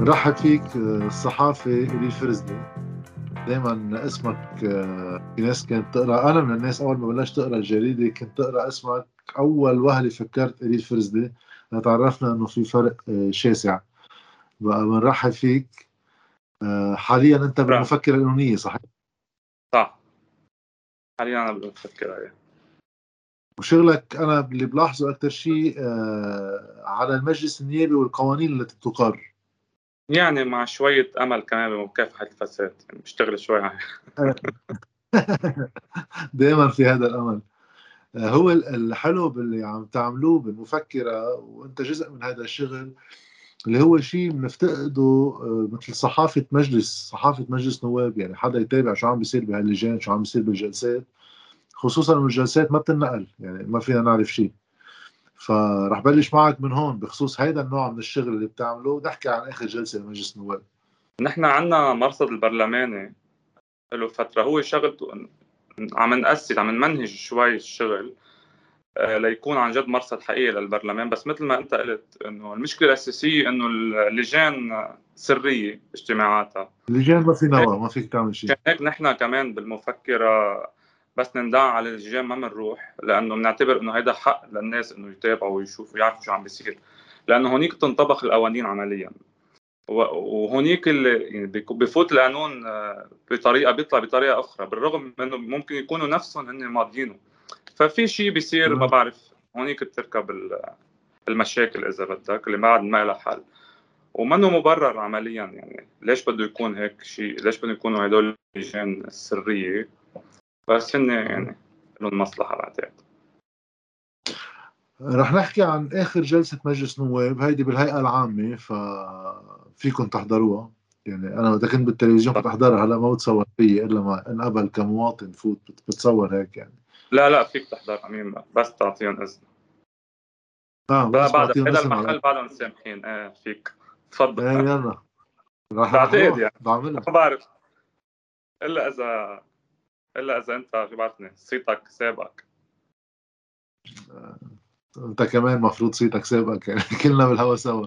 نرحب فيك آه، الصحافي إلي الفرزلي دائما اسمك آه، في ناس كانت تقرأ أنا من الناس أول ما بلشت اقرا الجريدة كنت تقرأ اسمك. أول وهلة فكرت إلي الفرزلي تعرفنا إنه في فرق آه، شاسع. بقى بنرحب فيك حاليا أنت بالمفكرة القانونيه صحيح؟ صح. حاليا أنا بالمفكرة وشغلك أنا اللي بلاحظه أكثر شيء على المجلس النيابي والقوانين التي تقر. يعني مع شوية أمل كمان بمكافحة الفساد يعني بشتغل شوي دائما في هذا الأمل. هو الحلو باللي عم تعملوه بالمفكرة وأنت جزء من هذا الشغل اللي هو شيء بنفتقده آه، مثل صحافة مجلس صحافة مجلس نواب. يعني حدا يتابع شو عم بيصير بهاللجان شو عم بيصير بالجلسات. خصوصا الجلسات ما بتنقل يعني ما فينا نعرف شيء. فرح بلش معك من هون بخصوص هيدا النوع من الشغل اللي بتعمله. نحكي عن آخر جلسة لمجلس النواب. نحن عندنا مرصد البرلماني. له فترة هو شغلته عم نأسس عم نمنهج شوي الشغل آه، ليكون عن جد مرصد حقيقي للبرلمان. بس مثل ما أنت قلت إنه المشكلة الأساسية إنه اللجان سرية اجتماعاتها. اللجان ما في نوى ما فيك تعمل شيء. هيك نحن كمان بالمفكرة بس نندع على اللجان ما بنروح لأنه بنعتبر إنه هيدا حق للناس إنه يتابعوا ويشوفوا ويعرفوا شو عم بيصير. لأنه هونيك تنطبق القوانين عمليا. وهونيك اللي يعني بفوت القانون آه، بطريقة بيطلع بطريقة أخرى بالرغم إنه ممكن يكونوا نفسهم هن ماضيينه. ففي شيء بيصير ما بعرف هونيك بتركب المشاكل إذا بدك اللي بعد ما لها حل. ومنه مبرر عمليا يعني. ليش بده يكون هيك شيء ليش بده يكونوا هدول اللجان السريه بس هن يعني لهم مصلحة بعتقد رح نحكي عن آخر جلسة مجلس نواب هيدي بالهيئة العامة ففيكم تحضروها. يعني أنا وقت كنت بالتلفزيون كنت احضرها هلا ما بتصور فيي إلا ما انقبل كمواطن فوت بتصور هيك يعني. لا لا فيك تحضر امين بس تعطيهم إذن. آه بس بعد هذا المحل بعدهم سامحين. إيه فيك. تفضل. إيه يلا. رح بعتقد يعني. ما بعرف. إلا إذا إلا إذا أنت بعرفني صيتك سابقك. أنت كمان مفروض صيتك سابقك يعني كلنا بالهوا سوا.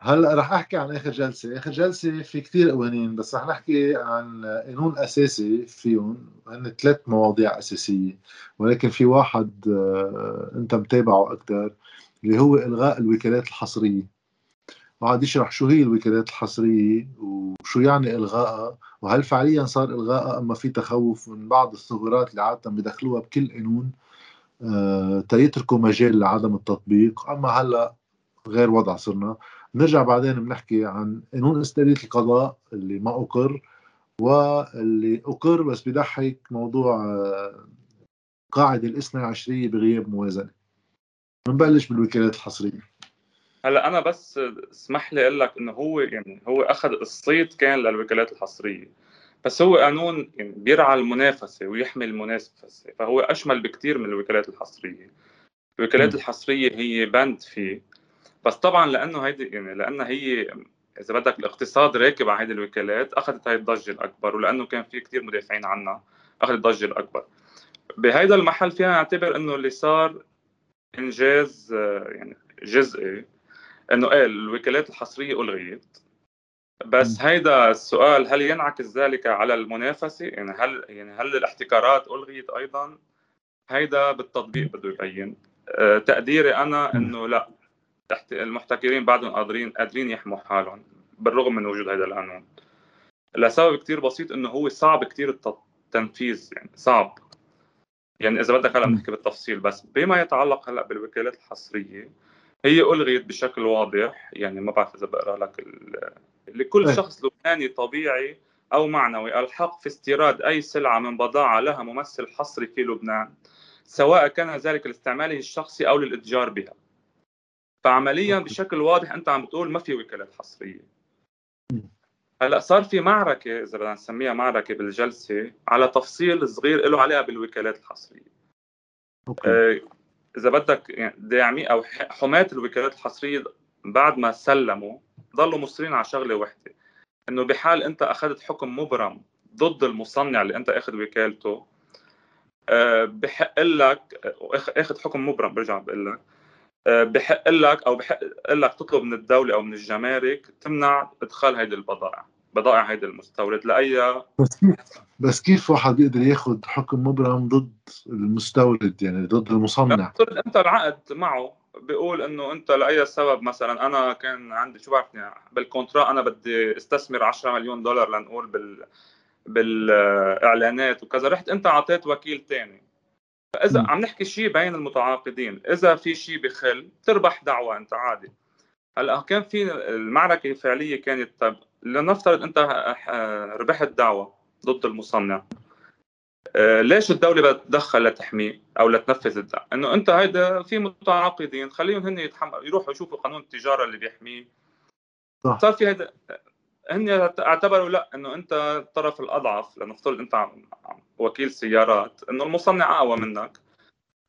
هلا رح أحكي عن آخر جلسة، آخر جلسة في كثير قوانين بس رح نحكي عن قانون أساسي فيهم. هن ثلاث مواضيع أساسية ولكن في واحد آه، أنت متابعه أكثر اللي هو إلغاء الوكالات الحصرية. وقعد يشرح شو هي الوكالات الحصرية وشو يعني الغائها وهل فعليا صار الغائها اما في تخوف من بعض الثغرات اللي عادة بدخلوها بكل قانون؟ آه تيتركوا مجال لعدم التطبيق. أما هلأ غير وضع صرنا. نرجع بعدين بنحكي عن قانون استقلالية القضاء اللي ما أقر واللي أقر بس بضحك موضوع آه قاعدة الإثنى عشرية بغياب موازنة. بنبلش بالوكالات الحصرية. هلا أنا بس اسمح لي أقول لك إنه هو يعني هو أخذ الصيت كان للوكالات الحصرية بس هو قانون يعني بيرعى المنافسة ويحمي المنافسة فهو أشمل بكثير من الوكالات الحصرية. الوكالات م. الحصرية هي بند فيه بس طبعا لأنه هيدي يعني لانها هي إذا بدك الاقتصاد راكب على هيدي الوكالات أخذت هاي الضجة الأكبر ولأنه كان في كثير مدافعين عنها أخذت الضجة الأكبر. بهيدا المحل فينا نعتبر إنه اللي صار إنجاز يعني جزئي. إنه إيه الوكالات الحصرية ألغيت. بس هيدا السؤال هل ينعكس ذلك على المنافسة؟ يعني هل يعني هل الاحتكارات ألغيت أيضا؟ هيدا بالتطبيق بده يبين. أه تقديري أنا إنه لا. المحتكرين بعدهم قادرين قادرين يحموا حالهم بالرغم من وجود هذا القانون. لسبب كتير بسيط إنه هو صعب كتير التنفيذ يعني صعب. يعني إذا بدك هلأ بنحكي بالتفصيل بس بما يتعلق هلأ بالوكالات الحصرية هي ألغيت بشكل واضح يعني ما بعرف إذا بقرأ لك لكل شخص لبناني طبيعي أو معنوي ألحق في استيراد أي سلعة من بضاعة لها ممثل حصري في لبنان سواء كان ذلك لاستعماله الشخصي أو للإتجار بها. فعمليا بشكل واضح أنت عم بتقول ما في وكالات حصرية. هلأ صار في معركة إذا بدنا نسميها معركة بالجلسة على تفصيل صغير له علاقة بالوكالات الحصرية. أوكي. إذا بدك داعمي أو حماة الوكالات الحصرية بعد ما سلموا ضلوا مصرين على شغلة وحدة. إنه بحال أنت أخذت حكم مبرم ضد المصنع اللي أنت أخذ وكالته آه، بحق لك اخذ حكم مبرم برجع بقول لك آه، بحق لك أو بحق لك تطلب من الدولة أو من الجمارك تمنع إدخال هيدي البضائع. بضائع هيدي المستورد لأي بس كيف بس كيف واحد بيقدر ياخذ حكم مبرم ضد المستورد يعني ضد المصنع؟ أنت العقد معه بيقول إنه أنت لأي سبب مثلا أنا كان عندي شو بعرفني بالكونترا أنا بدي استثمر 10 مليون دولار لنقول بال بالإعلانات وكذا رحت أنت أعطيت وكيل ثاني فإذا. عم نحكي شيء بين المتعاقدين إذا في شيء بخل تربح دعوة أنت عادي. هلأ كان في المعركة الفعلية كانت طب لنفترض أنت ربحت دعوة ضد المصنع آه، ليش الدولة بدها تتدخل لتحميه أو لتنفذ الدعوة؟ إنه أنت هيدا في متعاقدين خليهم هن يتحمل يروحوا يشوفوا قانون التجارة اللي بيحميه صح. صار في هيدا هن اعتبروا لا إنه أنت الطرف الأضعف لنفترض أنت وكيل سيارات إنه المصنع أقوى منك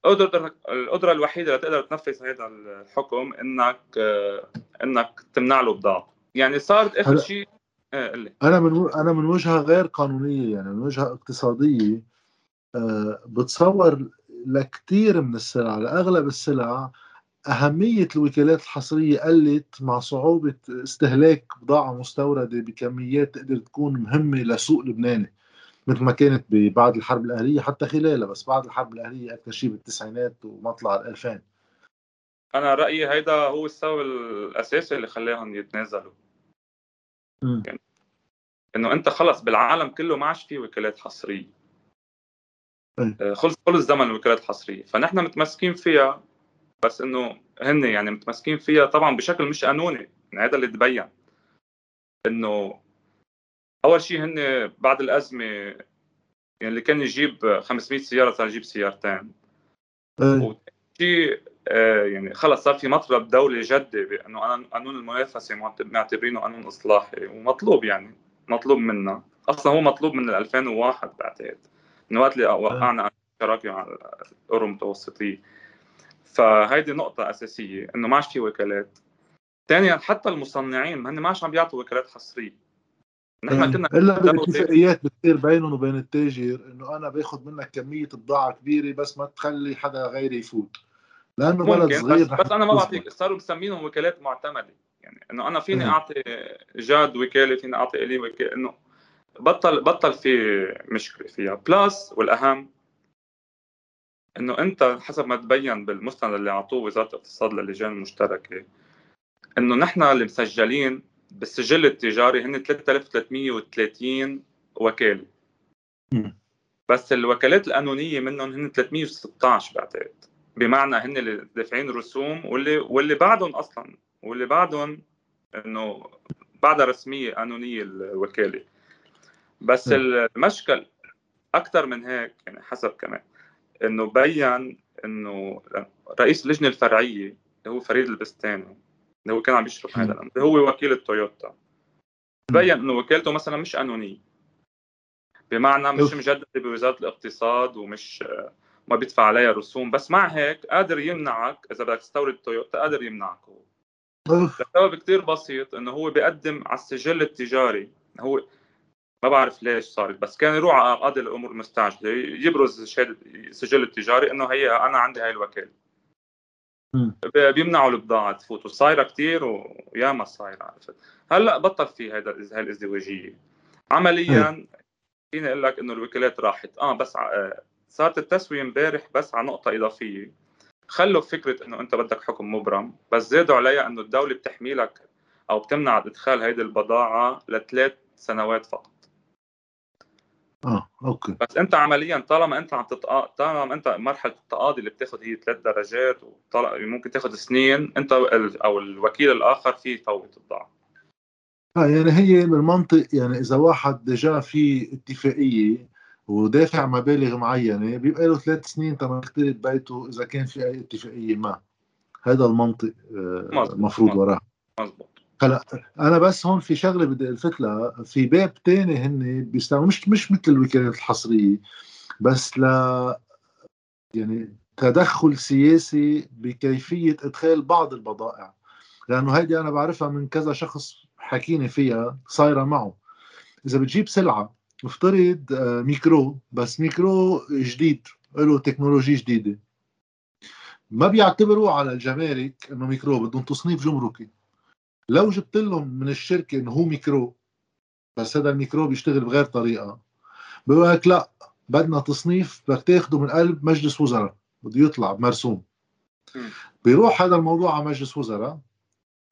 قدرتك القدرة الوحيدة اللي تقدر تنفذ هذا الحكم إنك إنك تمنع له بضاعته يعني صارت آخر شيء إيه أنا من أنا من وجهة غير قانونية يعني من وجهة اقتصادية آه، بتصور لكثير من السلع لأغلب السلع أهمية الوكالات الحصرية قلت مع صعوبة استهلاك بضاعة مستوردة بكميات تقدر تكون مهمة لسوق لبناني مثل ما كانت بعد الحرب الأهلية حتى خلالها بس بعد الحرب الأهلية أكثر شيء بالتسعينات ومطلع الألفين. أنا رأيي هيدا هو السبب الأساسي اللي خلاهم يتنازلوا. يعني إنه أنت خلص بالعالم كله ما عادش في وكالات حصرية. آه، خلص خلص زمن الوكالات الحصرية فنحن متمسكين فيها بس إنه هن يعني متمسكين فيها طبعا بشكل مش قانوني يعني هذا اللي تبين. إنه أول شيء هن بعد الأزمة يعني اللي كان يجيب 500 سيارة صار يجيب سيارتين. وشيء آه يعني خلص صار في مطلب دولي جدي بأنه قانون المنافسة معتبرينه قانون إصلاحي ومطلوب يعني مطلوب منا. أصلا هو مطلوب من 2001 بعتقد. من وقت اللي وقعنا شراكه مع الاورو المتوسطيه فهيدي نقطة أساسية إنه ما عادش في وكالات. ثانيا حتى المصنعين هن ما عادش عم بيعطوا وكالات حصرية. نحن كنا إلا بالاتفاقيات بتصير بينهم وبين التاجر إنه أنا باخذ منك كمية بضاعه كبيرة بس ما تخلي حدا غيري يفوت. لأنه بلد صغير بس, بس أنا ما بعطيك صاروا مسمينهم وكالات معتمدة. يعني إنه أنا فيني أعطي جاد وكالة فيني أعطي إلي وكالة. إنه بطل بطل في مشكلة فيها. بلس والأهم إنه أنت حسب ما تبين بالمستند اللي أعطوه وزارة الاقتصاد للجان المشتركة إنه نحن اللي مسجلين بالسجل التجاري هن 3330 وكالة. بس الوكالات القانونية منهم هن 316 بعتقد. بمعنى هن اللي دافعين رسوم واللي واللي بعدهم أصلا واللي بعدهم إنه بعدها رسمية قانونية الوكالة. بس المشكل أكثر من هيك يعني حسب كمان إنه بين إنه رئيس اللجنة الفرعية اللي هو فريد البستاني اللي هو كان عم يشرف هذا الأمر هو وكيل التويوتا بين إنه وكالته مثلا مش قانونية. بمعنى مش مجددة بوزارة الاقتصاد ومش ما بيدفع عليها رسوم بس مع هيك قادر يمنعك إذا بدك تستورد تويوتا قادر يمنعك هو. لسبب كثير بسيط إنه هو بيقدم على السجل التجاري. هو ما بعرف ليش صارت بس كان يروح على قاضي الأمور المستعجله يبرز شهاده السجل التجاري إنه هي أنا عندي هاي الوكالة. بيمنعوا البضاعة تفوت وصايره كثير وياما صايرة عرفت؟ هلأ بطل في هذا هاي الازدواجية. عمليا فيني أقول لك إنه الوكالات راحت. آه بس آه صارت التسوية امبارح بس على نقطة إضافية. خلوا فكرة إنه أنت بدك حكم مبرم بس زادوا عليها إنه الدولة بتحمي لك أو بتمنع إدخال هيدي البضاعة لثلاث سنوات فقط. آه أوكي. بس أنت عمليا طالما أنت عم تتقا... طالما أنت مرحلة التقاضي اللي بتاخذ هي ثلاث درجات وطالما ممكن تاخذ سنين أنت أو الوكيل الآخر في يفوت الضعف. آه يعني هي بالمنطق يعني إذا واحد جاء في اتفاقية ودافع مبالغ معينة بيبقى له ثلاث سنين تما يختلط بيته إذا كان في أي اتفاقية ما. هذا المنطق المفروض آه، وراه مزبوط هلا أنا بس هون في شغلة بدي الفت لها في باب تاني هن بيستعملوا مش مش مثل الوكالات الحصرية بس ل يعني تدخل سياسي بكيفية إدخال بعض البضائع. لأنه هيدي أنا بعرفها من كذا شخص حكيني فيها صايرة معه. إذا بتجيب سلعة افترض آه، ميكرو بس ميكرو جديد له technology جديدة. ما بيعتبروا على الجمارك إنه ميكرو بدهم تصنيف جمركي. لو جبت لهم من الشركة إنه هو ميكرو بس هذا الميكرو بيشتغل بغير طريقة بيقول لك لا بدنا تصنيف بدك تاخده من قلب مجلس وزراء بده يطلع مرسوم. بيروح هذا الموضوع على مجلس وزراء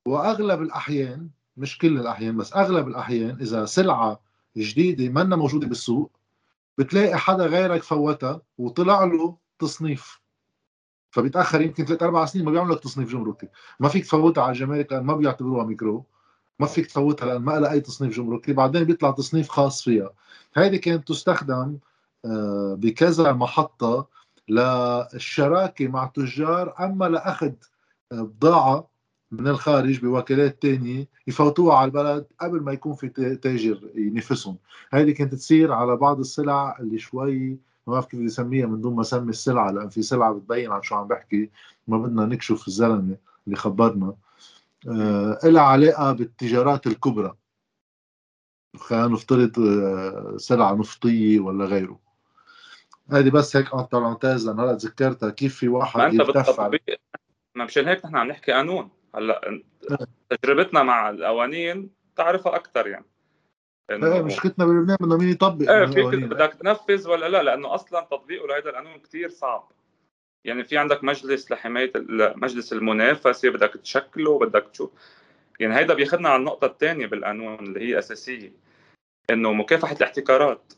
وأغلب الأحيان مش كل الأحيان بس أغلب الأحيان إذا سلعة جديدة منا موجودة بالسوق. بتلاقي حدا غيرك فوتها وطلع له تصنيف. فبيتاخر يمكن ثلاث أربع سنين ما بيعملوا لك تصنيف جمركي. ما فيك تفوتها على الجمارك لأن ما بيعتبروها ميكرو. ما فيك تفوتها لأن ما لها أي تصنيف جمركي. بعدين بيطلع تصنيف خاص فيها. هذه كانت تستخدم آه، بكذا محطة للشراكة مع تجار أما لأخذ آه، بضاعة من الخارج بوكالات تانية يفوتوها على البلد قبل ما يكون في تاجر ينافسهم. هذه كانت تصير على بعض السلع اللي شوي ما بعرف كيف بدي اسميها من دون ما اسمي السلعه لأن في سلعه بتبين عن شو عم بحكي ما بدنا نكشف الزلمة اللي خبرنا. آه لها علاقة بالتجارات الكبرى. خلينا نفترض آه سلعه نفطية ولا غيره. هذه بس هيك en parenthèses لأن هلا تذكرتها كيف في واحد ما أنت بالتطبيق ما مشان هيك نحن عم نحكي قانون. هلا تجربتنا مع القوانين تعرفها أكثر يعني. إيه مشكلتنا بلبنان بدنا مين يطبق إيه فيك بدك تنفذ ولا لا؟ لأنه أصلا تطبيقه لهذا القانون كثير صعب. يعني في عندك مجلس لحماية مجلس المنافسة بدك تشكله بدك تشوف يعني هيدا بياخذنا على النقطة الثانية بالقانون اللي هي أساسية. إنه مكافحة الاحتكارات.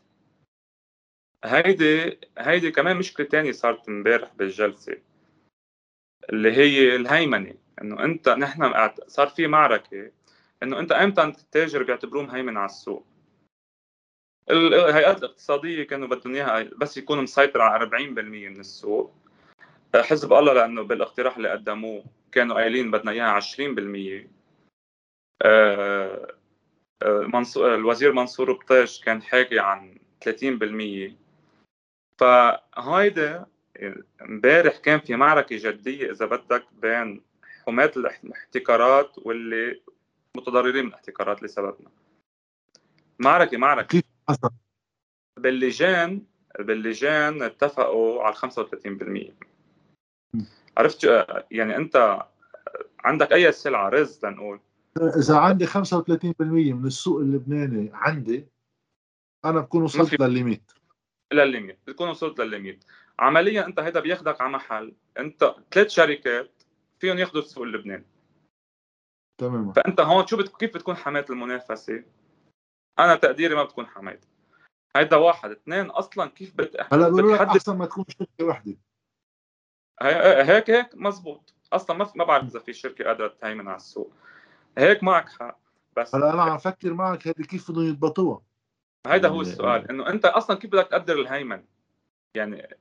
هيدي هيدي كمان مشكلة ثانية صارت امبارح بالجلسة اللي هي الهيمنة. إنه أنت نحن صار في معركة إنه أنت إمتى التاجر بيعتبروه مهيمن على السوق؟ الهيئات الاقتصادية كانوا بدهم إياها بس يكون مسيطر على 40% من السوق. حزب الله لأنه بالاقتراح اللي قدموه كانوا قايلين بدنا إياها 20% آه، آه، منصور الوزير منصور بطيش كان حاكي عن 30% فهيدا امبارح كان في معركة جدية إذا بدك بين حماة الاحتكارات واللي متضررين من الاحتكارات لسببنا. معركة معركة. كيف حصل؟ باللجان باللجان اتفقوا على 35% عرفت؟ يعني انت عندك اي سلعه رز لنقول؟ إذا عندي 35% من السوق اللبناني عندي أنا بكون وصلت للليميت. للليميت بتكون وصلت للليميت. عمليا أنت هيدا بياخدك على محل. أنت ثلاث شركات فيهم ياخذوا السوق اللبناني تمام. فأنت هون شو بت... كيف بتكون حماية المنافسة؟ أنا تقديري ما بتكون حماية. هيدا واحد. اثنين أصلا كيف بت... هلا بقولوا لك أحسن ما تكون شركة وحدة. هيك هيك مزبوط. أصلا ما ما بعرف إذا في شركة قادرة تهيمن على السوق. هيك معك حق. بس هلا أنا عم أفكر معك هذه كيف بدهم يضبطوها. هيدا هو السؤال. إنه أنت أصلا كيف بدك تقدر الهيمن؟ يعني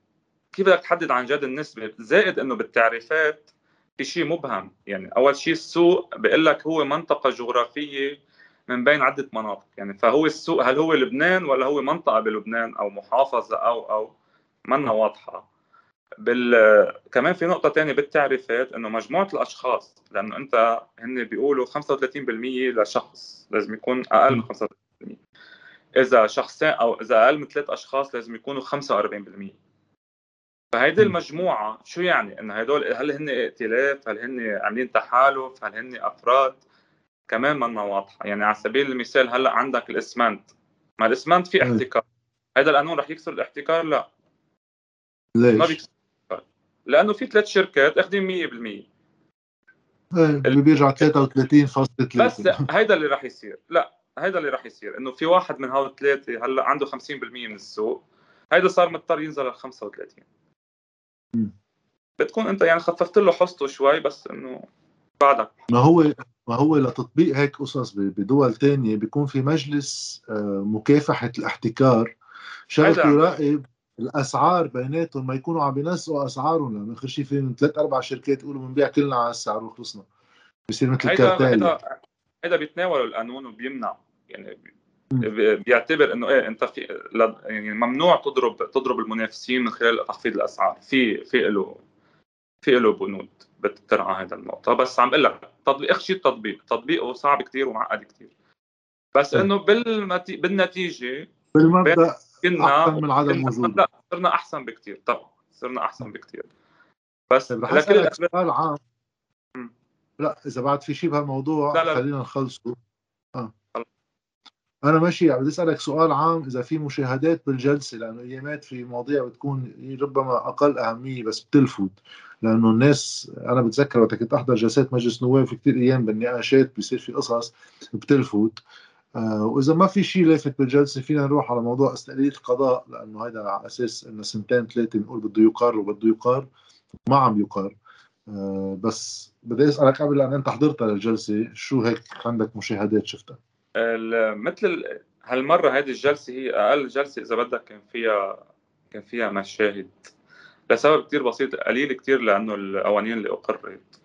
كيف بدك تحدد عن جد النسبة؟ زائد إنه بالتعريفات في شيء مبهم. يعني أول شيء السوق بيقول لك هو منطقة جغرافية من بين عدة مناطق. يعني فهو السوق هل هو لبنان ولا هو منطقة بلبنان أو محافظة أو أو منا واضحة. بال كمان في نقطة ثانية بالتعريفات إنه مجموعة الأشخاص لأنه أنت هن بيقولوا 35% لشخص لازم يكون أقل من 35% إذا شخصين أو إذا أقل من ثلاث أشخاص لازم يكونوا 45% فهيدي المجموعة شو يعني؟ إنه هدول هل هن ائتلاف هل هن عاملين تحالف؟ هل هن أفراد؟ كمان منا واضحة. يعني على سبيل المثال هلأ عندك الإسمنت. ما الإسمنت في احتكار. هذا القانون رح يكسر الاحتكار؟ لا. ليش؟ ما بيكسر لأنه في ثلاث شركات اخذين 100% اللي بيرجع 33.3 بس هيدا اللي رح يصير. لا هيدا اللي رح يصير. إنه في واحد من هول الثلاثة هلأ عنده 50% من السوق. هيدا صار مضطر ينزل ل 35 بتكون انت يعني خففت له حصته شوي بس انه بعدك. ما هو ما هو لتطبيق هيك قصص بدول تانية بيكون في مجلس آه، مكافحة الاحتكار. شغلته يراقب الأسعار بيناتهم ما يكونوا عم بينسقوا أسعارهم. لأنه آخر شيء في ثلاث أربع شركات يقولوا بنبيع كلنا على السعر وخلصنا. بصير مثل كارتيل هيدا هيدا بيتناولوا القانون وبيمنع يعني بيعتبر إنه إيه أنت في يعني ممنوع تضرب تضرب المنافسين من خلال تخفيض الأسعار. في في له في له بنود بترعى هذا النقطة. بس عم بقول لك تطبيق اخر شيء التطبيق. تطبيقه صعب كثير ومعقد كثير بس إنه بالمتي... بالنتيجة بالمبدأ كنا أحسن من صرنا أحسن بكثير طبعا صرنا أحسن بكثير بس طيب اسالك سؤال عام. لا إذا بعد في شيء بهالموضوع. خلينا نخلصه. أنا ماشي بدي أسألك سؤال عام إذا في مشاهدات بالجلسة لأنه ايامات في مواضيع بتكون ربما أقل أهمية بس بتلفت لأنه الناس أنا بتذكر وقت كنت أحضر جلسات مجلس نواب في كثير أيام بالنقاشات بيصير في قصص بتلفت آه وإذا ما في شيء لافت بالجلسة فينا نروح على موضوع استقلالية القضاء لأنه هذا على أساس انه سنتين ثلاثة بنقول بده يقار وبده يقار ما عم يقار آه بس بدي أسألك قبل ان أنت حضرتها للجلسة شو هيك عندك مشاهدات شفتها؟ مثل هالمرة هذه الجلسة هي أقل جلسة إذا بدك كان فيها كان فيها مشاهد. لسبب كتير بسيط قليل كتير لأنه القوانين اللي أقرت.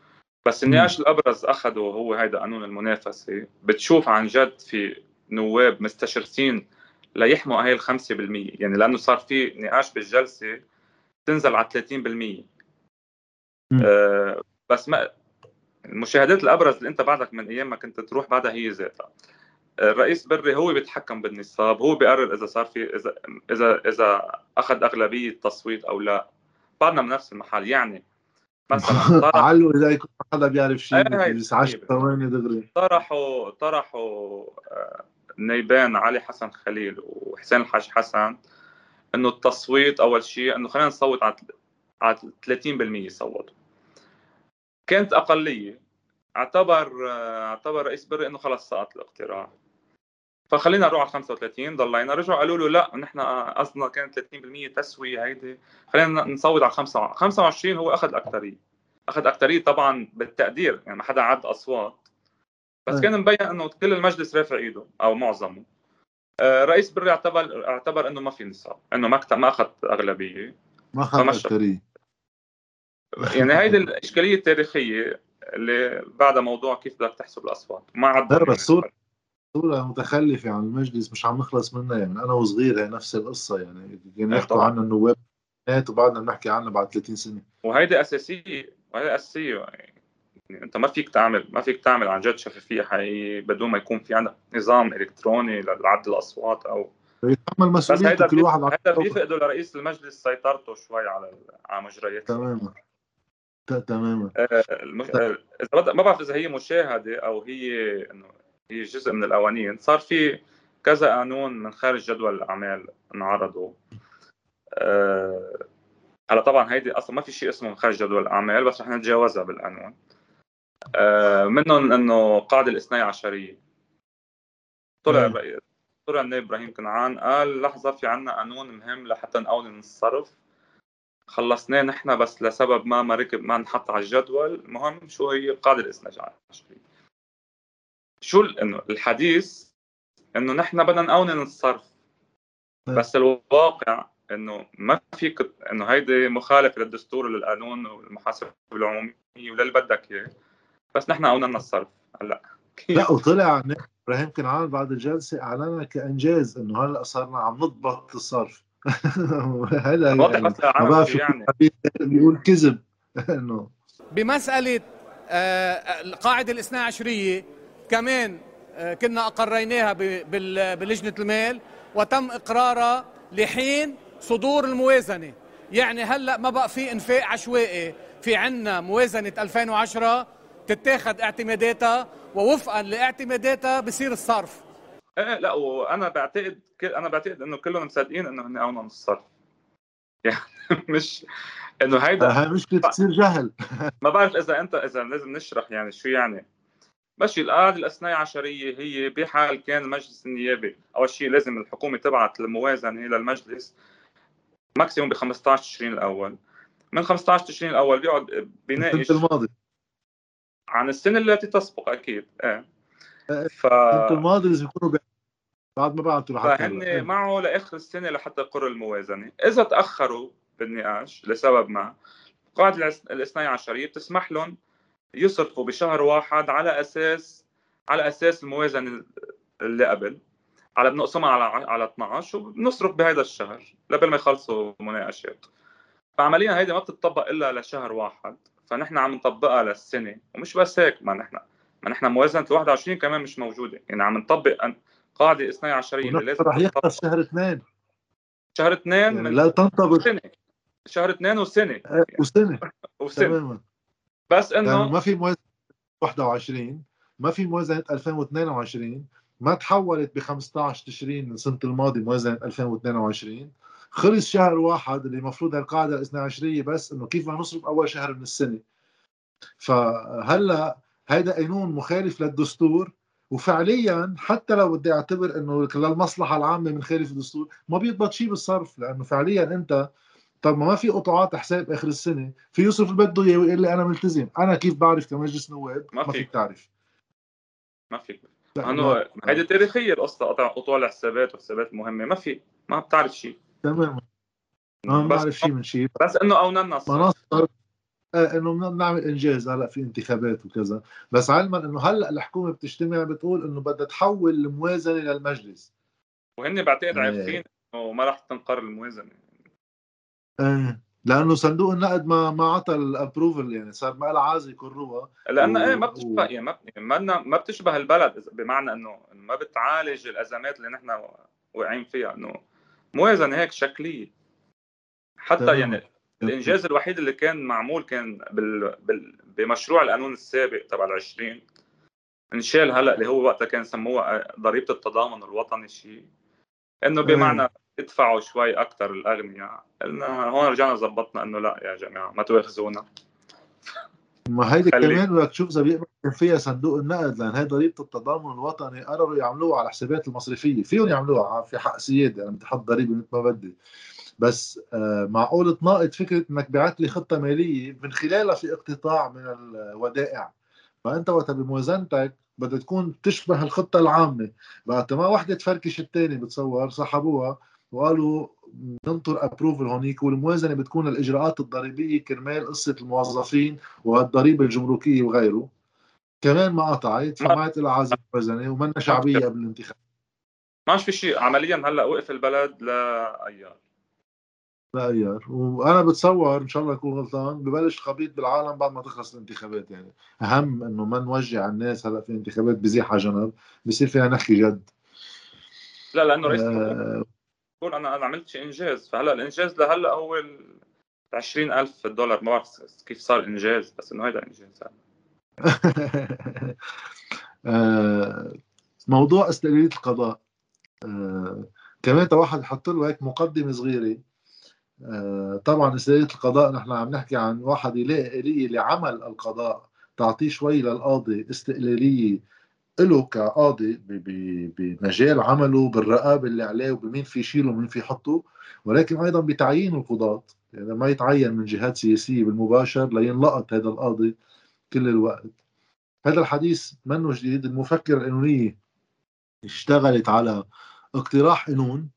بس النقاش الأبرز اخذه هو هيدا قانون المنافسة. بتشوف عن جد في نواب مستشرسين ليحموا هاي ال 5% يعني لأنه صار في نقاش بالجلسة تنزل على 30% آه بس ما المشاهدات الأبرز اللي أنت بعدك من أيام ما كنت تروح بعدها هي ذاتها. الرئيس بري هو بيتحكم بالنصاب هو بيقرر إذا صار في اذا اذا إذا أخذ أغلبية تصويت أو لا. بعدنا بنفس المحل يعني مثلا طرح علو إذا يكون حدا بيعرف شيء بس 10 ثواني دغري. طرحوا طرحوا آه، علي حسن خليل وحسين الحاج حسن إنه التصويت أول شيء إنه خلينا نصوت على على 30% صوتوا كانت أقلية. اعتبر اعتبر رئيس بري إنه خلص سقط الاقتراح فخلينا نروح على 35 ضلينا. رجعوا قالوا له لا نحن قصدنا كانت 30% تسوية هيدي. خلينا نصوت على 25 هو أخذ الاكثريه أخذ اكثريه طبعا بالتقدير يعني ما حدا عد أصوات. بس كان مبين إنه كل المجلس رافع إيده أو معظمه. آه، رئيس بري اعتبر اعتبر إنه ما في نصاب إنه ما ما أخذ أغلبية. ما اخذ اكثريه يعني هيدي الإشكالية التاريخية. اللي بعدها موضوع كيف بدك تحسب الأصوات. ما عاد بس صورة متخلفة عن المجلس مش عم نخلص منها. يعني أنا وصغير هي نفس القصة. يعني كانوا يحكوا عنا النواب وبعدنا بنحكي عنها بعد 30 سنة. وهيدي أساسية وهيدي أساسية. يعني أنت ما فيك تعمل ما فيك تعمل عن جد شفافية حقيقية بدون ما يكون في عندك نظام إلكتروني لعد الأصوات أو يتحمل مسؤوليته كل واحد هذا بيفقدوا لرئيس المجلس سيطرته شوي على على مجريات تماما. تماما. آه، المش... آه، إذا ما بعرف إذا هي مشاهدة أو هي إنه هي جزء من القوانين صار في كذا قانون من خارج جدول الأعمال انعرضوا أه... هلا طبعا هيدي أصلا ما في شيء اسمه من خارج جدول الأعمال بس رح نتجاوزها بالقانون. أه... منهم إنه قاعدة الاثني عشرية. طلع طلع النائب إبراهيم كنعان قال لحظة في عنا قانون مهم لحتى نقونن الصرف خلصناه نحن بس لسبب ما ما ركب ما انحط على الجدول. المهم شو هي القاعده الاثني عشريه شو إنه الحديث إنه نحن بدنا نقونن الصرف طيب. بس الواقع إنه ما فيك إنه هيدي مخالفة للدستور وللقانون والمحاسبه العمومية وللي بدك إياه. بس نحن قوننا الصرف. هلأ لا وطلع إبراهيم كنعان بعد الجلسة اعلنها كإنجاز إنه هلأ صرنا عم نضبط الصرف. هذا يعني, يعني. بيقول كذب. إنه بمسألة آه القاعده الاثنى عشرية كمان آه، كنا أقريناها بلجنة المال وتم إقرارها لحين صدور الموازنة. يعني هلأ ما بقى في إنفاق عشوائي. في عنا موازنة 2010 تتاخد اعتماداتها ووفقا لاعتماداتها بصير الصرف. إيه لا وأنا بعتقد أنا بعتقد إنه كلهم مصدقين إنه هن اونوا الصرف يعني مش إنه هيدا هاي مشكلة تصير جهل. ما بعرف إذا أنت إذا لازم نشرح يعني شو يعني. ماشي القاعدة الاثني عشرية هي بحال كان المجلس النيابي أول شيء لازم الحكومة تبعت الموازنة للمجلس ماكسيموم ب 15 تشرين الأول. من 15 تشرين الأول بيقعد بيناقش الماضي عن السنة التي تسبق أكيد إيه. ف الماضي لازم يكونوا بعد ما بعتوا لحتى فهن معه لآخر السنة لحتى يقروا الموازنة، إذا تأخروا بالنقاش لسبب ما القاعده الاثني عشريه بتسمح لهم يصرفوا بشهر واحد على أساس على أساس الموازنة اللي قبل على بنقسمها على على 12 وبنصرف بهذا الشهر قبل ما يخلصوا المناقشات فعمليا هيدي ما بتطبق إلا لشهر واحد فنحن عم نطبقها للسنة. ومش بس هيك ما نحن ما نحن موازنة ال 21 كمان مش موجودة. يعني عم نطبق قاعدة اثني عشريه لازم رح يخلص شهر اثنين. شهر اثنين يعني من لا تنطبق شهر اثنين وسنة. يعني. وسنة. وسنة. تماما. بس إنه ما في موازنة 21 ما في موازنة 2022 ما تحولت ب 15 تشرين من سنة الماضي موازنة 2022 خلص شهر واحد اللي المفروض هالقاعده الاثنى عشرية بس إنه كيف بدنا نصرف أول شهر من السنة. فهلا هيدا قانون مخالف للدستور. وفعليا حتى لو بدي أعتبر إنه للمصلحة العامة من خالف الدستور ما بيضبط شيء بالصرف لأنه فعليا أنت طب ما في قطاعات حساب آخر السنة في يصرف اللي بده اياه ويقول لي أنا ملتزم أنا كيف بعرف كمجلس نواب؟ ما, ما فيك تعرف. ما فيك. انه هيدي تاريخية القصة قطع قطوع الحسابات والحسابات المهمه ما في ما بتعرف شيء. تمام ما بعرف شيء من شيء. بس إنه مناصر آه إنه نعمل إنجاز هلأ في انتخابات وكذا. بس علما إنه هلأ الحكومة بتجتمع بتقول إنه بدها تحول الموازنة للمجلس وهن بعتقد عارفين إنه ما راح تنقر الموازنة. إيه لأنه صندوق النقد ما ما عطى الابروفل يعني صار ما لها عازه يكروها لأنه و... إيه ما بتشبه يعني ما ما, ما بتشبه البلد بمعنى إنه ما بتعالج الأزمات اللي نحن واقعين فيها. إنه موازنة هيك شكلية. حتى تمام. يعني الإنجاز الوحيد اللي كان معمول كان بال... بال... بمشروع القانون السابق تبع ال 20 انشال هلأ اللي هو وقتها كان سموها ضريبة التضامن الوطني شيء إنه بمعنى ادفعوا شوي أكثر الأغنياء. قلنا هون رجعنا زبطنا إنه لأ يا جماعة ما تواخذونا ما هيدي كمان بدك تشوف إذا بيقبل فيها صندوق النقد لأن هي ضريبة التضامن الوطني قرروا يعملوها على الحسابات المصرفية. فيهم يعملوها في حق سيادة يعني بدي أحط ضريبة مثل ما بدي. بس آه، معقول تناقض فكرة إنك بعت لي خطة مالية من خلالها في اقتطاع من الودائع؟ فأنت وقت بموازنتك بدها تكون تشبه الخطة العامة. بعد ما وحدة تفركش الثاني بتصور سحبوها وقالوا ننطر ابروفل هونيك والموازنة بتكون الإجراءات الضريبية كرمال قصة الموظفين والضريبة الجمركية وغيره. كمان ما قطعت فما لها عازم موازنة ومنا شعبية قبل الانتخاب. ما في شيء عمليا هلأ وقف البلد لايار لايار وأنا بتصور إن شاء الله اكون غلطان ببلش خبيط بالعالم بعد ما تخلص الانتخابات يعني. أهم إنه ما نوجع الناس هلأ في انتخابات بزيح على جنب بصير فيها نحكي جد. لا لأنه رئيس آه. بقول أنا أنا عملت شيء إنجاز. فهلأ الإنجاز لهلأ هو ال 20000 دولار. ما بعرف كيف صار إنجاز بس إنه هيدا إنجاز. آه، موضوع استقلالية القضاء. آه، كمان واحد يحط له هيك مقدمة صغيرة. طبعا استقلاليه القضاء نحن عم نحكي عن واحد يلاقي آلية لعمل القضاء تعطيه شوي للقاضي استقلالية له كقاضي بمجال عمله بالرقابة اللي عليه وبمين في يشيله ومين في يحطه ولكن أيضا بتعيين القضاة يعني ما يتعين من جهات سياسية بالمباشر لينلقط هذا القاضي كل الوقت. هذا الحديث منه جديد المفكرة القانونية اشتغلت على اقتراح قانون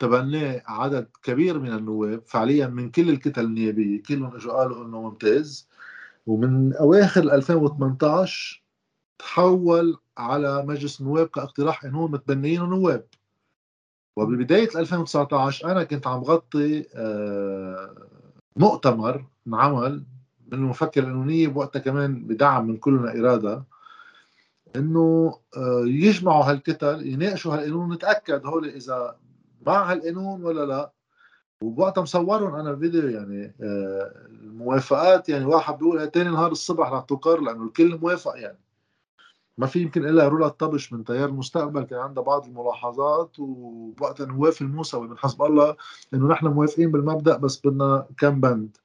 تبناه عدد كبير من النواب. فعليا من كل الكتل النيابية كلهم إجوا قالوا إنه ممتاز. ومن أواخر 2018 تحول على مجلس النواب كاقتراح قانون متبنيينه نواب. وببداية 2019 أنا كنت عم بغطي آه، مؤتمر انعمل من المفكرة القانونية بوقتها كمان بدعم من كلنا إرادة إنه آه، يجمعوا هالكتل يناقشوا هالقانون نتأكد هول إذا مع هالقانون ولا لا؟ وبوقتها مصورهم أنا فيديو يعني آه، الموافقات يعني واحد بيقول ثاني نهار الصبح رح تقر لأنه الكل موافق يعني. ما في يمكن إلا رولا طبش من تيار المستقبل كان عندها بعض الملاحظات ووقتها نواف الموسوي من حسب الله إنه نحن موافقين بالمبدأ بس بدنا كم بند.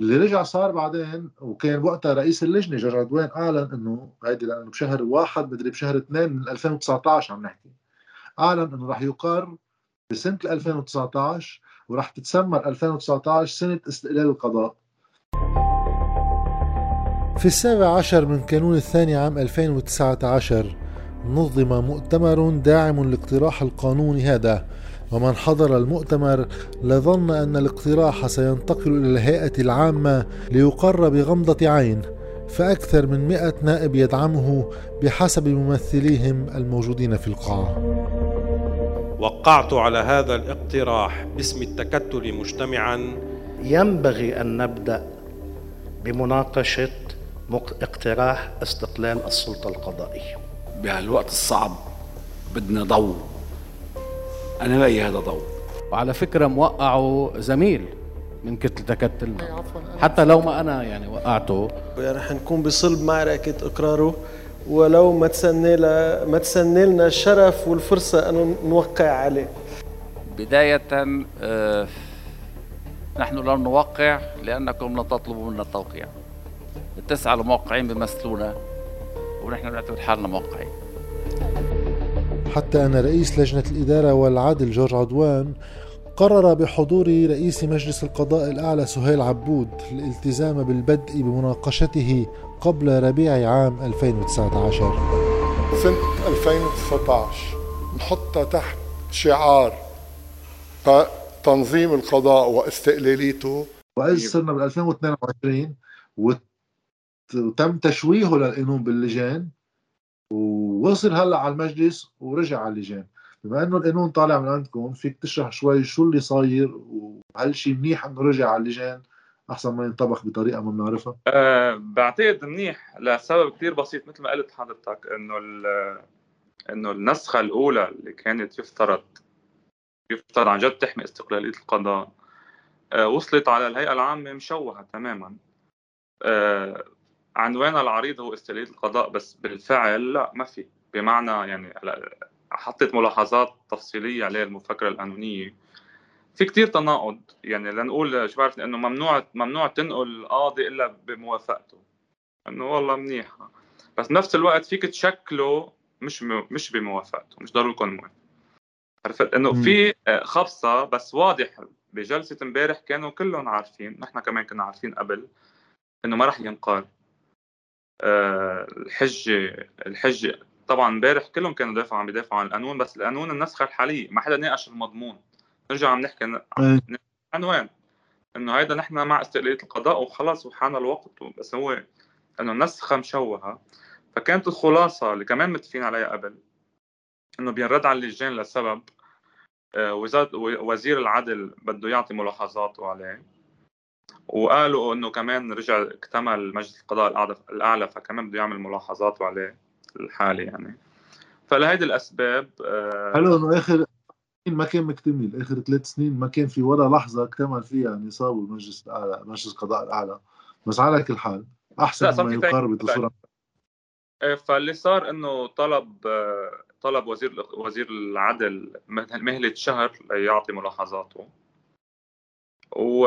اللي رجع صار بعدين وكان وقتها رئيس اللجنة جورج عدوان اعلن إنه هيدي لأنه بشهر واحد مدري بشهر اثنين من 2019 عم نحكي. أعلن أنه رح يقر بسنة 2019 ورح تتسمى 2019 سنة استقلال القضاء. في السابع عشر من كانون الثاني عام 2019 نظم مؤتمر داعم لاقتراح القانون هذا ومن حضر المؤتمر لظن أن الاقتراح سينتقل إلى الهيئة العامة ليقر بغمضة عين فأكثر من مئة نائب يدعمه بحسب ممثليهم الموجودين في القاعة. وقعت على هذا الاقتراح باسم التكتل مجتمعا. ينبغي أن نبدأ بمناقشة اقتراح استقلال السلطة القضائية. بهالوقت الصعب بدنا ضوء. أنا رأيي هذا ضوء. وعلى فكرة موقعه زميل من كتل تكتلنا حتى لو ما أنا يعني وقعته. رح نكون بصلب معركة إقراره. ولو ما تسنى ما تسنى لنا الشرف والفرصة أن نوقع عليه بداية آه نحن لن نوقع لأنكم لن تطلبوا منا التوقيع. التسعة الموقعين بيمثلونا ونحن نعتبر حالنا موقعين. حتى أن رئيس لجنة الإدارة والعدل جورج عدوان قرر بحضور رئيس مجلس القضاء الأعلى سهيل عبود الالتزام بالبدء بمناقشته قبل ربيع عام 2019 سنة 2019 نحطها تحت شعار تنظيم القضاء واستقلاليته. وإذ صرنا بال 2022 وتم تشويهه للقانون باللجان ووصل هلا على المجلس ورجع على اللجان. بما إنه القانون طالع من عندكم فيك تشرح شوي شو اللي صاير وهل شيء منيح إنه رجع على اللجان؟ أحسن ما ينطبخ بطريقة ما بنعرفها؟ أه بعتقد منيح لسبب كثير بسيط مثل ما قلت حضرتك إنه إنه النسخة الأولى اللي كانت يفترض يفترض عن جد تحمي استقلالية القضاء آه، وصلت على الهيئة العامة مشوهة تماما. آه، عنوانها العريض هو استقلالية القضاء؟ بس بالفعل لا ما في. بمعنى يعني حطت ملاحظات تفصيلية عليه المفكرة القانونية. في كتير تناقض. يعني لنقول شو بعرف إنه ممنوع ممنوع تنقل قاضي إلا بموافقته. إنه والله منيحه بس بنفس الوقت فيك تشكله مش مش بموافقته مش ضروري يكون موافق. عرفت؟ إنه في آه، خبصة بس واضح بجلسة امبارح كانوا كلهم عارفين نحن كمان كنا عارفين قبل إنه ما راح ينقال. أه الحجه الحجه طبعا امبارح كلهم كانوا دافعوا عم يدافعوا عن القانون بس القانون النسخة الحالية ما حدا ناقش المضمون. نرجع عم نحكي عنوان. إنه هيدا نحن مع استقلالية القضاء وخلص وحان الوقت بس هو إنه النسخه مشوهه فكانت الخلاصة اللي كمان متفقين عليها قبل إنه بينرد على اللجان لسبب آه، وزير العدل بده يعطي ملاحظاته عليه. وقالوا إنه كمان رجع اكتمل مجلس القضاء الأعلى فكمان بده يعمل ملاحظاته عليه الحالي يعني. فلهيدي الأسباب آه، حلو إنه آخر ما كان مكتمل آخر ثلاث سنين ما كان في ولا لحظة اكتمل فيها نصاب المجلس الأعلى مجلس القضاء الأعلى. بس على كل حال أحسن ما يقارب بصورة آه، فاللي صار إنه طلب طلب وزير وزير العدل مهلة شهر ليعطي ملاحظاته. و...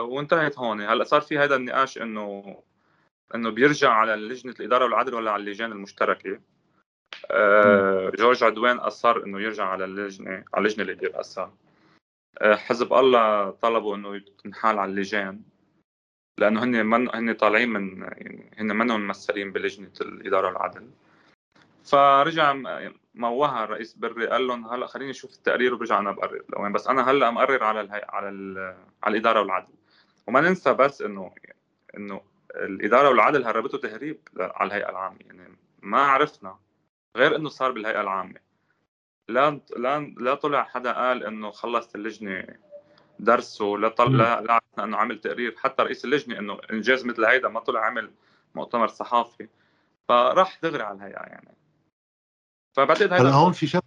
وانتهت هون. هلأ صار في هذا النقاش إنه إنه بيرجع على لجنة الإدارة والعدل ولا على اللجان المشتركة؟ جورج عدوان اصر إنه يرجع على اللجنة على اللجنة اللي بيرأسها آه حزب الله طلبوا إنه تنحال على اللجان لأنه هن من هن طالعين من يعني هن منهم ممثلين بلجنة الإدارة والعدل فرجع موها الرئيس بري قال لهم هلأ خليني أشوف التقرير وبرجع أنا بقرر لوين بس أنا هلأ مقرر على الهي... على ال... على الإدارة والعدل وما ننسى بس انه إنه الإدارة والعدل هربته تهريب على الهيئة العامة يعني ما عرفنا غير إنه صار بالهيئة العامة. لا لا لا طلع حدا قال إنه خلصت اللجنة درسه لا طل... لا, لا إنه عمل تقرير. حتى رئيس اللجنة إنه إنجاز مثل هيدا ما طلع عمل مؤتمر صحافي. فراح دغري على الهيئة يعني. فبعتقد هذا هون في شب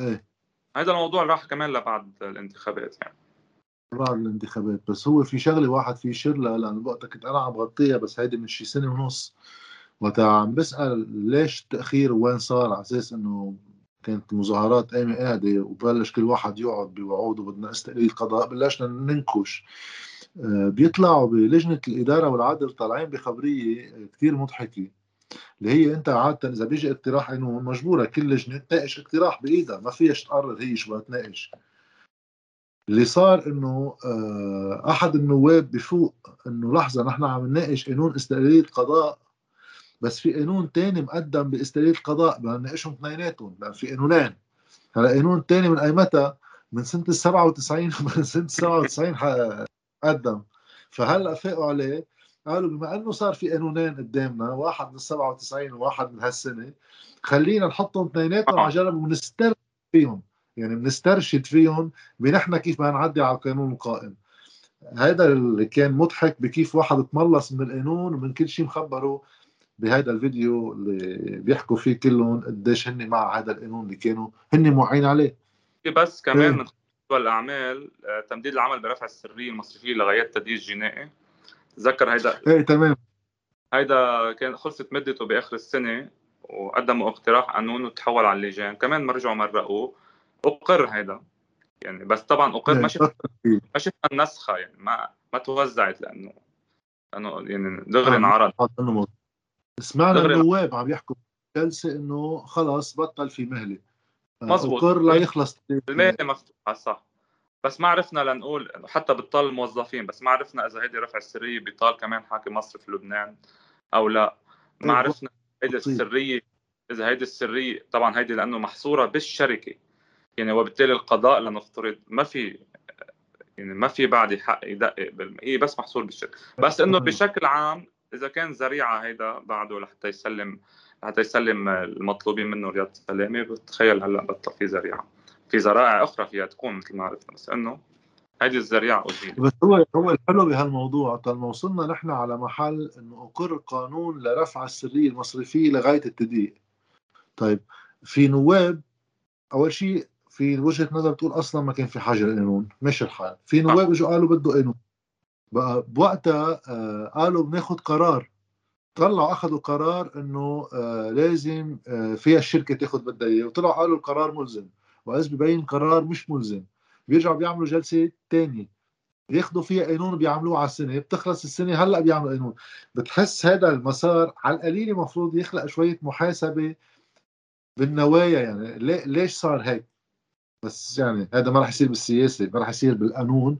إيه. هذا الموضوع راح كمان لبعد الانتخابات يعني. بعد الانتخابات. بس هو في شغلة واحد في شرلة لأنه وقتها كنت أنا عم بغطيها بس هيدي من شي سنة ونص. وقتها عم بسأل ليش التأخير وين صار؟ على أساس إنه كانت مظاهرات قايمة قاعدة وبلش كل واحد يقعد بوعود وبدنا استقلال القضاء بلشنا ننكش. آه، بيطلعوا بلجنة الإدارة والعدل طالعين بخبرية كثير مضحكة اللي هي أنت عادة إذا بيجي اقتراح إنه مجبورة كل لجنة تناقش اقتراح بإيدها ما فيها تقرر هي شو تناقش. اللي صار إنه آه، أحد النواب بفوق إنه لحظة نحن عم نناقش قانون استقلاليه القضاء بس في قانون تاني مقدم باستقلاليه القضاء بدنا نناقشهم اثنيناتهم لأن في قانونين. هلأ قانون تاني من أي متى؟ من سنة ال 97 من سنة 97 قدم. فهلأ فاقوا عليه قالوا بما إنه صار في قانونين قدامنا واحد من 97 وواحد من هالسنة خلينا نحطهم اثنيناتهم على جنب ونسترشد فيهم. يعني بنسترشد فيهم بنحن كيف بدنا نعدي على القانون القائم. هذا اللي كان مضحك بكيف واحد تملص من القانون ومن كل شيء مخبره بهذا الفيديو اللي بيحكوا فيه كلهم قديش هن مع هذا القانون اللي كانوا هن موعين عليه. بس كمان جدول الأعمال آه، تمديد العمل برفع السريه المصرفيه لغايات تدريس جنائي. تذكر هيدا إيه تمام. هيدا كان خلصت مدته بآخر السنة وقدموا اقتراح قانون وتحول على اللجان. كمان ما رجعوا مرقوه أقر هيدا. يعني بس طبعا أقر ما شفنا ما شفنا النسخة يعني ما ما توزعت لأنه لأنه يعني دغري انعرض. سمعنا النواب عم يحكوا جلسة إنه خلص بطل في مهلة. آه، مزبوط اقر ليخلص المهله مفتوحة صح. بس ما عرفنا لنقول حتى بطال الموظفين بس ما عرفنا إذا هيدي رفع السرية بيطال كمان حاكم مصرف لبنان أو لا. ما طيب، عرفنا هيدي السرية إذا هيدي السرية طبعا هيدي لأنه محصورة بالشركة. يعني وبالتالي القضاء لنفترض ما في يعني ما في بعد حق يدقق هي بس محصور بالشركة. بس إنه بشكل عام إذا كان ذريعة هيدا بعده لحتى يسلم لحتى يسلم المطلوبين منه رياض السلامه بتخيل هلأ بطل في ذريعة. في ذرائع أخرى فيها تكون مثل ما عرفنا بس إنه هيدي الذريعة أزيل. بس هو هو الحلو بهالموضوع طالما وصلنا نحن على محل إنه أقر قانون لرفع السرية المصرفية لغاية التدقيق طيب في نواب أول شيء في وجهة نظر بتقول أصلا ما كان في حاجة للقانون مش الحال. في نواب إجوا قالوا بده قانون. بقى بوقتها آه قالوا بناخذ قرار. طلعوا اخذوا قرار إنه آه لازم آه فيها الشركة تاخذ بدها اياه وطلعوا قالوا القرار ملزم. وعز ببين قرار مش ملزم. بيرجعوا بيعملوا جلسة ثانية بياخذوا فيها قانون بيعملوه على السنة. بتخلص السنة هلأ بيعملوا قانون. بتحس هذا المسار على القليل المفروض يخلق شوية محاسبة بالنوايا يعني. ليش صار هيك؟ بس يعني هذا ما راح يصير بالسياسة ما راح يصير بالقانون.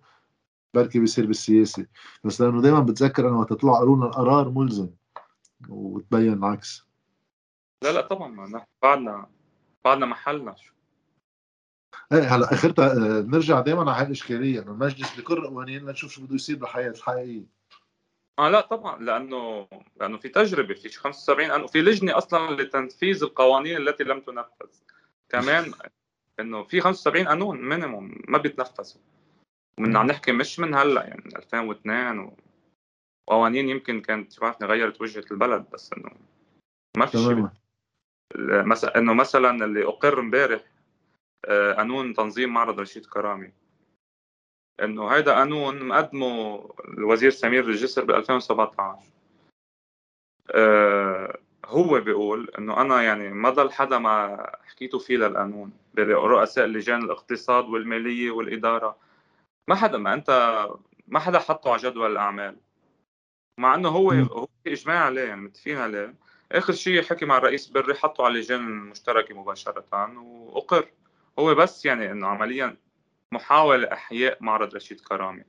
بركي بيصير بالسياسة. بس لأنه دائما بتذكر إنه وقت تطلع قالوا لنا القرار ملزم وتبين العكس. لا لا طبعا نحن بعدنا بعدنا محلنا. شو إيه هلا آخرتها آه، نرجع دائما على هاي الإشكالية إنه المجلس بكل قوانين لنشوف شو بده يصير بالحياة الحقيقية. آه لا طبعا لأنه لأنه في تجربة في 75 انه في لجنة أصلا لتنفيذ القوانين التي لم تنفذ. كمان إنه في 75 قانون مينيموم ما بيتنفذوا. ومن عم نحكي مش من هلا يعني من 2002 وقوانين يمكن كانت بعرفني غيرت وجهة البلد بس إنه ما في شيء مثلا إنه مثلا اللي أقر امبارح آه، قانون تنظيم معرض رشيد كرامي. إنه هيدا قانون مقدمه الوزير سمير الجسر ب 2017 أه هو بيقول إنه أنا يعني ما ضل حدا ما حكيته فيه للقانون برؤساء لجان الاقتصاد والمالية والإدارة. ما حدا ما انت ما حدا حطه على جدول الأعمال. مع إنه هو هو إجماع عليه يعني متفقين عليه. آخر شيء حكي مع الرئيس بري حطه على اللجان المشتركه مباشرة وأقر. هو بس يعني إنه عمليا محاولة إحياء معرض رشيد كرامي.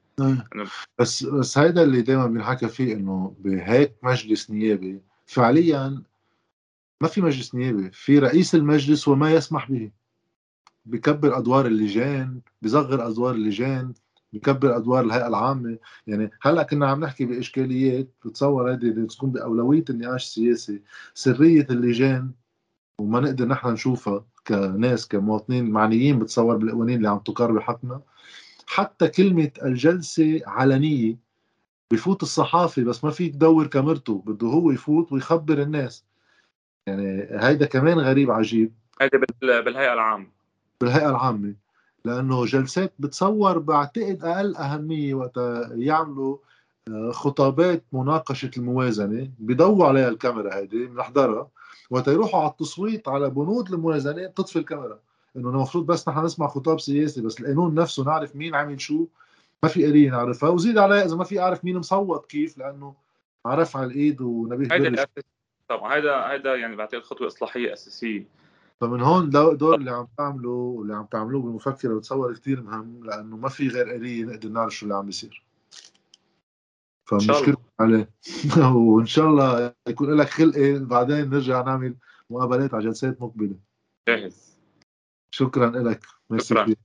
بس بس هيدا اللي دائما بنحكى فيه إنه بهيك مجلس نيابي فعليا ما في مجلس نيابي في رئيس المجلس وما يسمح به. بكبر أدوار اللجان بصغر أدوار اللجان بكبر أدوار الهيئة العامة. يعني هلأ كنا عم نحكي بإشكاليات بتصور هذه تكون بأولوية النقاش السياسي سرية اللجان وما نقدر نحن نشوفها كناس كمواطنين معنيين بتصور بالقوانين اللي عم تقر بحقنا. حتى كلمة الجلسة علنية بفوت الصحافي بس ما فيك تدور كاميرته بده هو يفوت ويخبر الناس. يعني هيدا كمان غريب عجيب. هيدا بالهيئة العامة. بالهيئة العامة. لأنه جلسات بتصور بعتقد أقل أهمية وقت يعملوا آه، خطابات مناقشة الموازنة. بيضووا عليها الكاميرا هيدي بنحضرها. وقت يروحوا على التصويت على بنود الموازنة بتطفي الكاميرا. إنه المفروض بس نحن نسمع خطاب سياسي بس القانون نفسه نعرف مين عمل شو ما في قرية نعرفها. وزيد عليها إذا ما في أعرف مين مصوت كيف لأنه عرف على الإيد ونبيه هيدا طبعا هيدا هيدا يعني بعتقد خطوة إصلاحية أساسية. فمن هون دور اللي عم تعمله واللي عم تعملوه بالمفكرة بتصور كثير مهم لأنه ما في غير قريه نقدر نعرف شو اللي عم بيصير. فمشكلة عليه. وإن شاء الله يكون لك خلقة بعدين نرجع نعمل مقابلات على جلسات مقبلة. جاهز. شكرا لك شكرا.